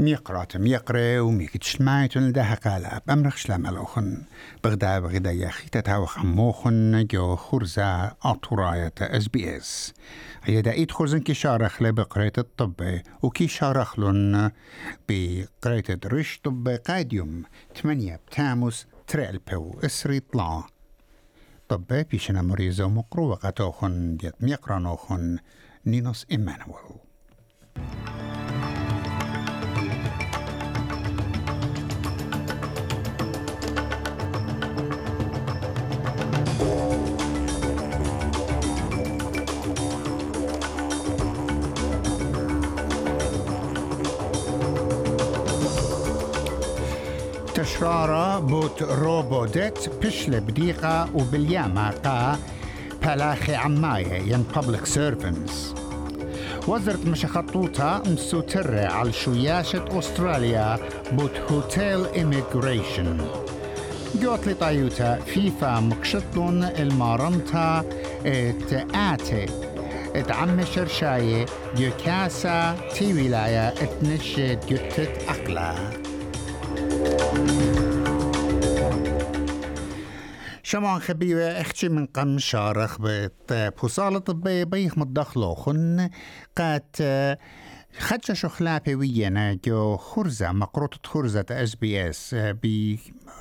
ميقرات ميقرة وميكتش مايتون ده قال بأمرخ شلام الأخن بغدا بغدا يا أخي تتاو خموخن جو خرزة أطراية إس بي إس. هي دا إيد خرزن كي شارخ بقرية الطب وكي شارخ لن بقرية رش طب قاديوم 8 بتاموس تريلبو اسري طلع طب بيشنا مريزة ومقروة قطوخن ديت ميقرانوخن. نينوس إيمانويل. تشرارة بوت روبودت بشل بديقة وبالياما قا بلاخي عماية ين public servants. وزرت مشخطوطة مسوترة على شوياشة أستراليا بوت هوتيل إيميغريشن. جوت لي طايوتا فيفا مكشطون المارنتا تآتي اتعم شرشاية ديو كاسا تي ولاية اتنشي ديوتت أقلا. شمان خبيوة أختي من قم شارخ بت بوصالة طبية بيخ متدخلوخن قات خدش شخلابي ويانا جو خرزة مقروطة خرزة اس بي اس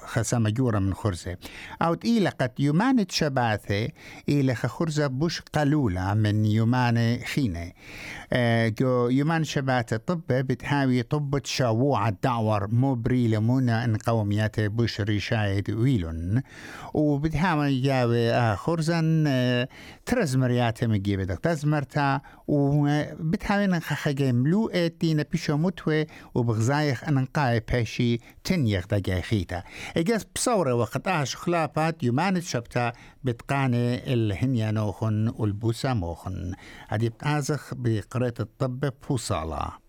بخسامة جورة من خرزة أو إلى قد يومان شباثة إلى خرزة بوش قلولة من يومان خينة جو يومان شباثة طب بتهاوي طب شاووع الدعور مو بريلة ان قوميات بوش ريشايد ويلون وبتهاوي جاوي خرزن ترزمريات مجيبة دك تزمرتا وبتهاوي نخخجي ملوءة دينا بيشو متوي وبغزايخ أن نقاي باشي تنيخ دقاي خيتا إجاز بصورة وقت آش خلافات يومان شبتا بتقاني الهنيا نوخن والبوسا موخن. هدي بتازخ بقرية الطب بوصالة.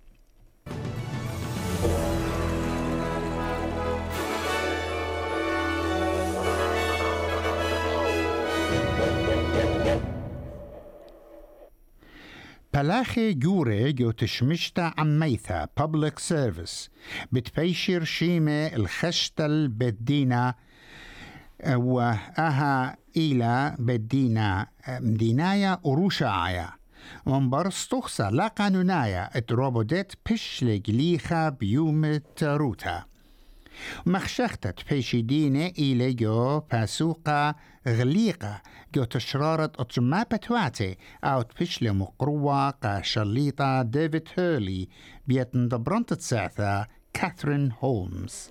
بلاخي جوري جو تشمشتا عميثا public service. بتبيشر شيمة الخشتل بدينا وأها إلى بدينا مدينايا وروشاعيا ومبرستوخسا لا قانونايا اتروبودت بشلق ليخا بيوم تروتا مخشختت بيشي دينة إلى جو باسوقا غليقة جو تشرارة أتما بتواتي أو تبشل مقروة قا شليطة ديفيد هيرلي بيتن دبرنت تساعثة كاثرين هولمز.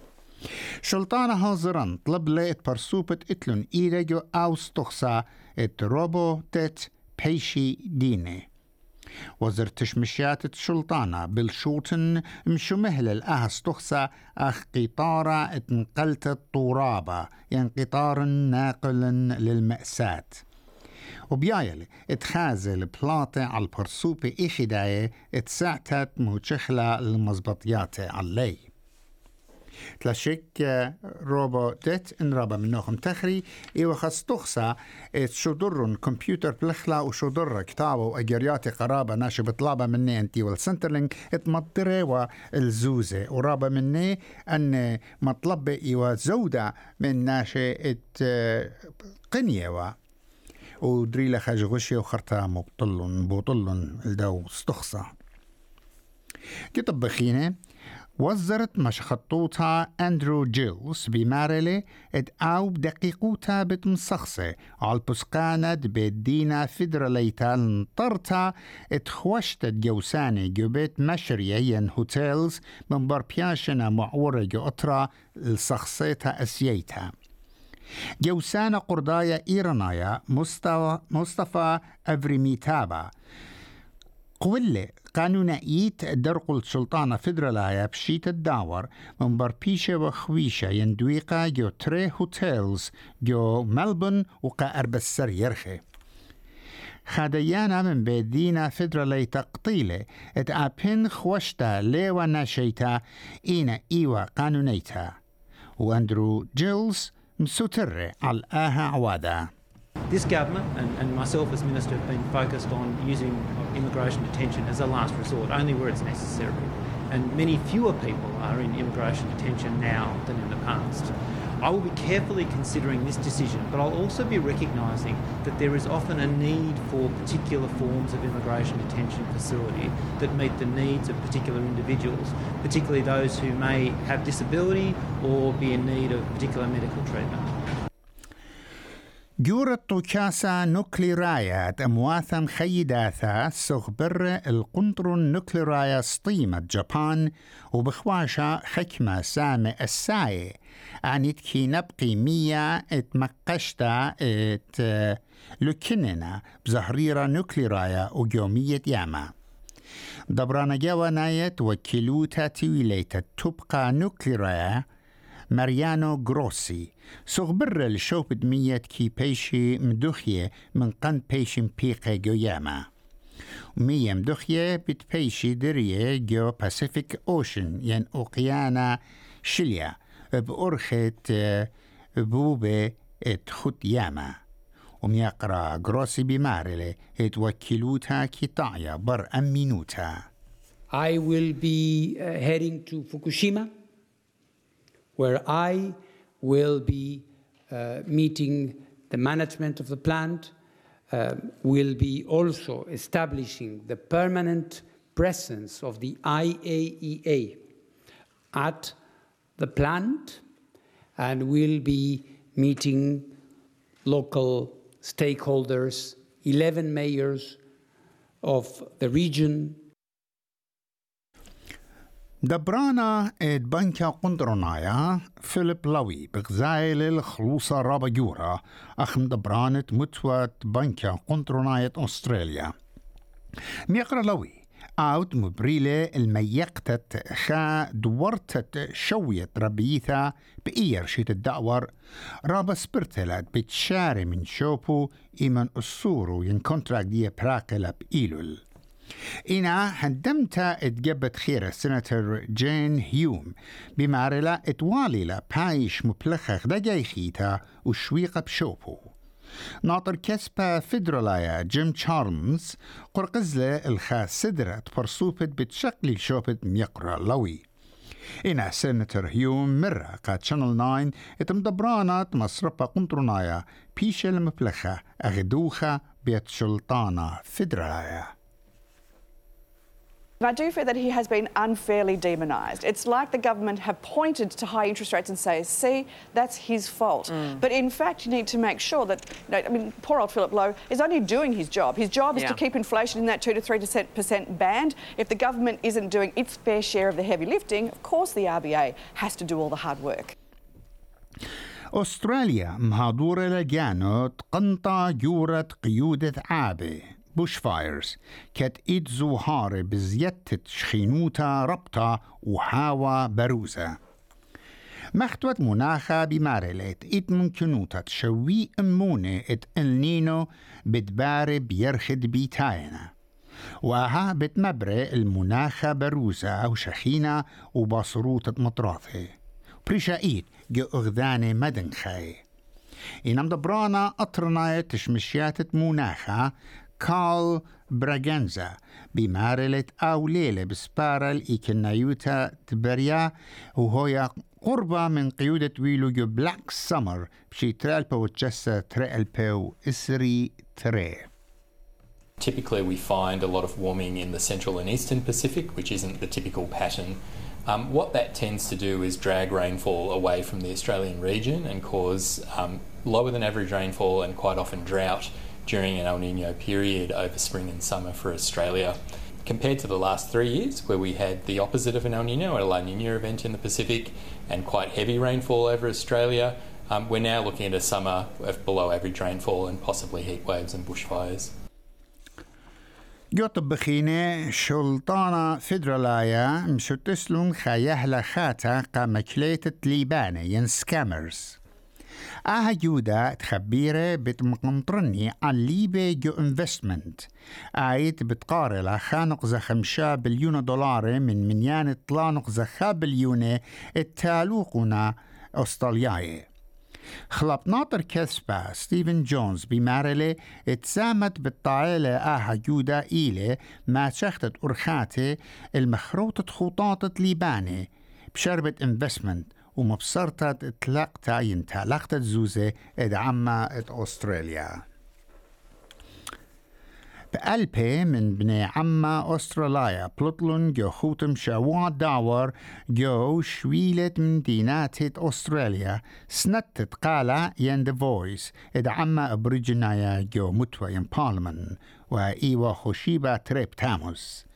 شلطانة هازران طلب ليت برسوبة اتلون إلى جو أوستخسا ات روبو تت بيشي دينه وزرت تشمشيات الشلطانة مشو مهل الأهس تخسى أخ قطارة اتنقلت الطورابة ين قطار ناقل للمأساة. وبيايل اتخازل بلاطة على البرسوبة إخداية اتسعتت موتشخلة المزبطيات علي. تلاشيك روبو ديت إن رابا منوخم تخري ايوا خاص تخصى شدرن كمبيوتر بلخلا وشدر كتابه واجريات قرابة ناشي بطلابة مني أنتي والسنترلينج اتمطري والزوزة. ورابا مني أن مطلب ايوا زودة من ناشي إت قنية و ودريلا خاج غشي وخرطة مبطلن بوطلن الدو استخصى كتب بخينة وزرت مش أندرو جيلز بمارلي إد أو بدقيقوتا بتمسخصة على بسقاند بدينا فدراليتا انطرتا إد خوشت جوساني جوبت مشرية ين هوتيلز من بربياشنا معورة جو أطرا السخصيتا أسييتا. جوسانا قردايا إيرانايا مصطفى, مصطفى أفريميتابا. قولة قانونائيت درق السلطانة فدرالايا بشيت الداور. من بربيشة وخويشة يندويقا جو تري هوتيلز جو ملبون وقا أربسر يرخي. خاديانا من بيدينا فدرالي تقطيلة. إت أبين خوشتا ليوا ناشيتا إينا إيوا قانونيتا. وأندرو جيلز مسوتر على آها عوادا. This government and, and myself as Minister have been focused on using immigration detention as a last resort, only where it's necessary. and many fewer people are in immigration detention now than in the past. I will be carefully considering this decision, but I'll also be recognising that there is often a need for particular forms of immigration detention facility that meet the needs of particular individuals, particularly those who may have disability or be in need of particular medical treatment. جورة كاسا نوكليرايات أمواثم خيداثا سغبر القنطر النوكليرايا سطيمة جابان وبخواشا حكمة سامة الساي. عنيت كي نبقي مية اتمقشتا ات لكننا بزهريرة نوكليرايا وجومية ياما. دبرانا جاوا نايت وكيلوتا تيويليتا تبقى نوكليرايا ماريانو غروسي سغبر الشوب دميت كي بيشي مدوخية من قن بيشي مبيقة جوياما ومية مدوخية بت بيشي درية جو باسيفيك اوشن ين اوقيانا شليا بأرخة بوبة ات خط ياما وميقرا غروسي بمارلة ات وكيلوتا كي طايا بر أمينوتا I will be uh, heading to Fukushima. Where I will be uh, meeting the management of the plant, uh, will be also establishing the permanent presence of the IAEA at the plant, and will be meeting local stakeholders, 11 mayors of the region, دبرانا اد بنكا قندرنايا فيليب لوي بغزايل الخلوصة رابا جورا أخم دبرانت متوت بنكا قندرنايا أستراليا. ميقرا لوي آوت مبريلة الميقتت خا دورتت شوية ربيثا بإير شيت الدعور رابا سبرتلات بتشاري من شوبو إيمان أسورو ين كونتراك دي براكلا بإيلول إنا هندمتا اتجبت خيرة سنتر جين هيوم. بمارلا اتواليلا بايش مبلخخ دا خيتا وشويقة بشوبو. ناطر كسبا فيدرولايا جيم تشارلز قرقزلة الخاس سدرة برصوبت بتشقلي شوبت ميقرا لوي. إنا سنتر هيوم مرة قاد شانل 9 اتمدبرانات مصرفة قنطرنايا بيشة المبلخة أغدوخة بيت شلطانة فيدرولايا I do fear that he has been unfairly demonised. It's like the government have pointed to high interest rates and say, see, that's his fault. Mm. But in fact, you need to make sure that, you know, I mean, poor old Philip Lowe is only doing his job. His job is yeah. to keep inflation in that 2 to 3% band. If the government isn't doing its fair share of the heavy lifting, of course the RBA has to do all the hard work. أستراليا مهادورة لجانو تقنطا جورة قيودة عابة بوش فايرز كت إيد زوهار بزيتت شخينوتا ربطة وحاوى بروزة مختوت مناخة بمارلت إت ممكنوتا تشوي أمونة إت النينو بتباري بيرخد بيتاينا وها بتمبري المناخة بروزة وشخينة وبصروت مطراثة بريشا جو أغذاني مدنخاي إنام دبرانا أطرنا تشمشيات مناخة كارل براغنزا بمارلة أو ليلة بسبارل إيكنايوتا تبريا وهو قربة من قيودة ويلو بلاك سمر بشي ترالبا وتجسا ترالبا إسري تري Typically, we find a lot of warming in the central and eastern Pacific, which isn't the typical pattern. Um, what that tends to do is drag rainfall away from the Australian region and cause um, lower than average rainfall and quite often drought during an El Nino period over spring and summer for Australia. Compared to the last three years, where we had the opposite of an El Nino, a La Nina event in the Pacific, and quite heavy rainfall over Australia, um, we're now looking at a summer of below average rainfall and possibly heat waves and bushfires. جوت بخينة شلطانة فيدرالايا مشتسلون خيهلا خاتا قامكليتة ليبانة ين سكامرز آها جودة تخبيرة بتمقنطرني عن ليبي جو انفستمنت آيت بتقارل خانق خمشا بليون دولار من منيان طلانق زخا بليون التالوقنا أسترالياي. خلاب ناطر كسبا ستيفن جونز بمارلي اتسامت بالطائلة آها جودا إيلي ما شختت أرخاتي المخروطة خطاطة ليباني بشربة انفستمنت ومبصرتة تلاقتا ينتلاقتا زوزة ادعما إت أستراليا. بألبي من بني عما أستراليا بلطلن جو خوتم شواد داور جو شويلة من دينات أستراليا سنتت قالا ين ذا فويس إد عما أبريجنايا جو متوى ين بارلمان وإيوا خوشيبا تريب تاموس.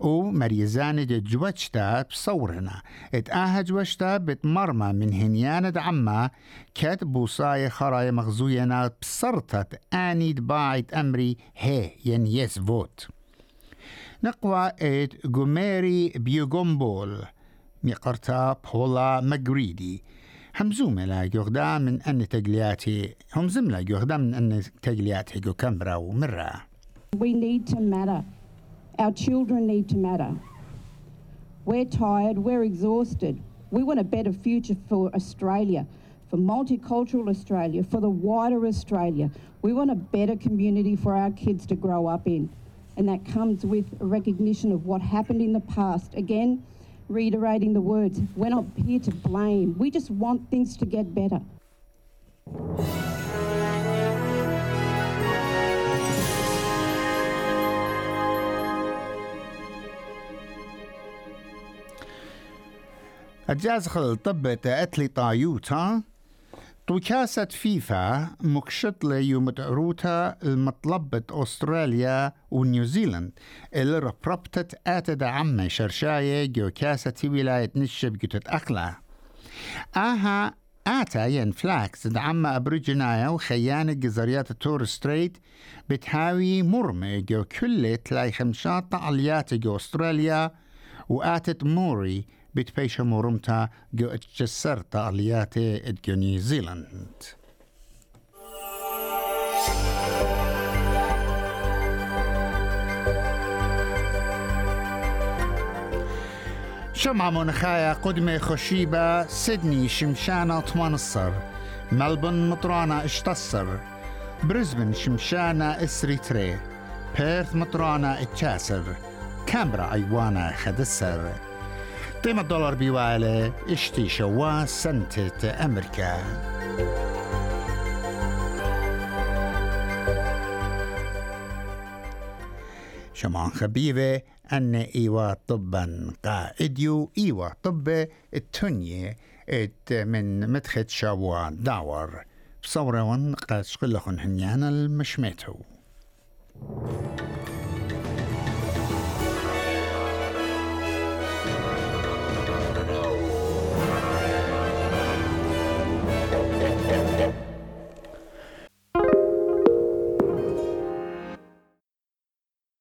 و مريزان دي جوشتا بصورنا اتآها جوشتا بتمرمى من هنيان عما كات بوصاي خراي مغزوينا بصرتت آني دباعت أمري هي ين يس فوت نقوى ات جوميري بيوغومبول ميقرتا بولا مجريدي همزومة لا يغدا من أن تقلياتي هم زملا يغدا من أن تقلياتي جو كمبرا ومرة We need to matter. Our children need to matter. We're tired, we're exhausted. We want a better future for Australia, for multicultural Australia, for the wider Australia. We want a better community for our kids to grow up in. And that comes with a recognition of what happened in the past. Again, reiterating the words, we're not here to blame. We just want things to get better. الجاز خل طب أتلي طايوتا طوكاسة فيفا مكشطلة يوم تعروتا المطلبة أستراليا ونيوزيلند اللي ربربتت آتد عمي شرشاية جو كاسة ولاية نشب جتت أقلا آها آتا ين فلاكس دعم أبريجنايا وخيانة جزريات تور ستريت بتهاوي مرمى جو كل تلاي خمشات تعليات جو أستراليا وآتت موري بتبيش مرمتا جو اتجسر تعلياتي جو نيوزيلند شمع منخايا قدمة خشيبة سيدني شمشانة تمنصر ملبن مطرانة اشتصر برزبن شمشانة اسريتري بيرث مطرانة اتشاسر كامبرا أيوانا خدسر. قيمة الدولار بيوالي اشتي شوا سنتة أمريكا شمان خبيبة أن إيوا طبا قائديو إيوا طب التنية ات من مدخت شوا داور. بصورة قد شقلخن هنيانا المشميتو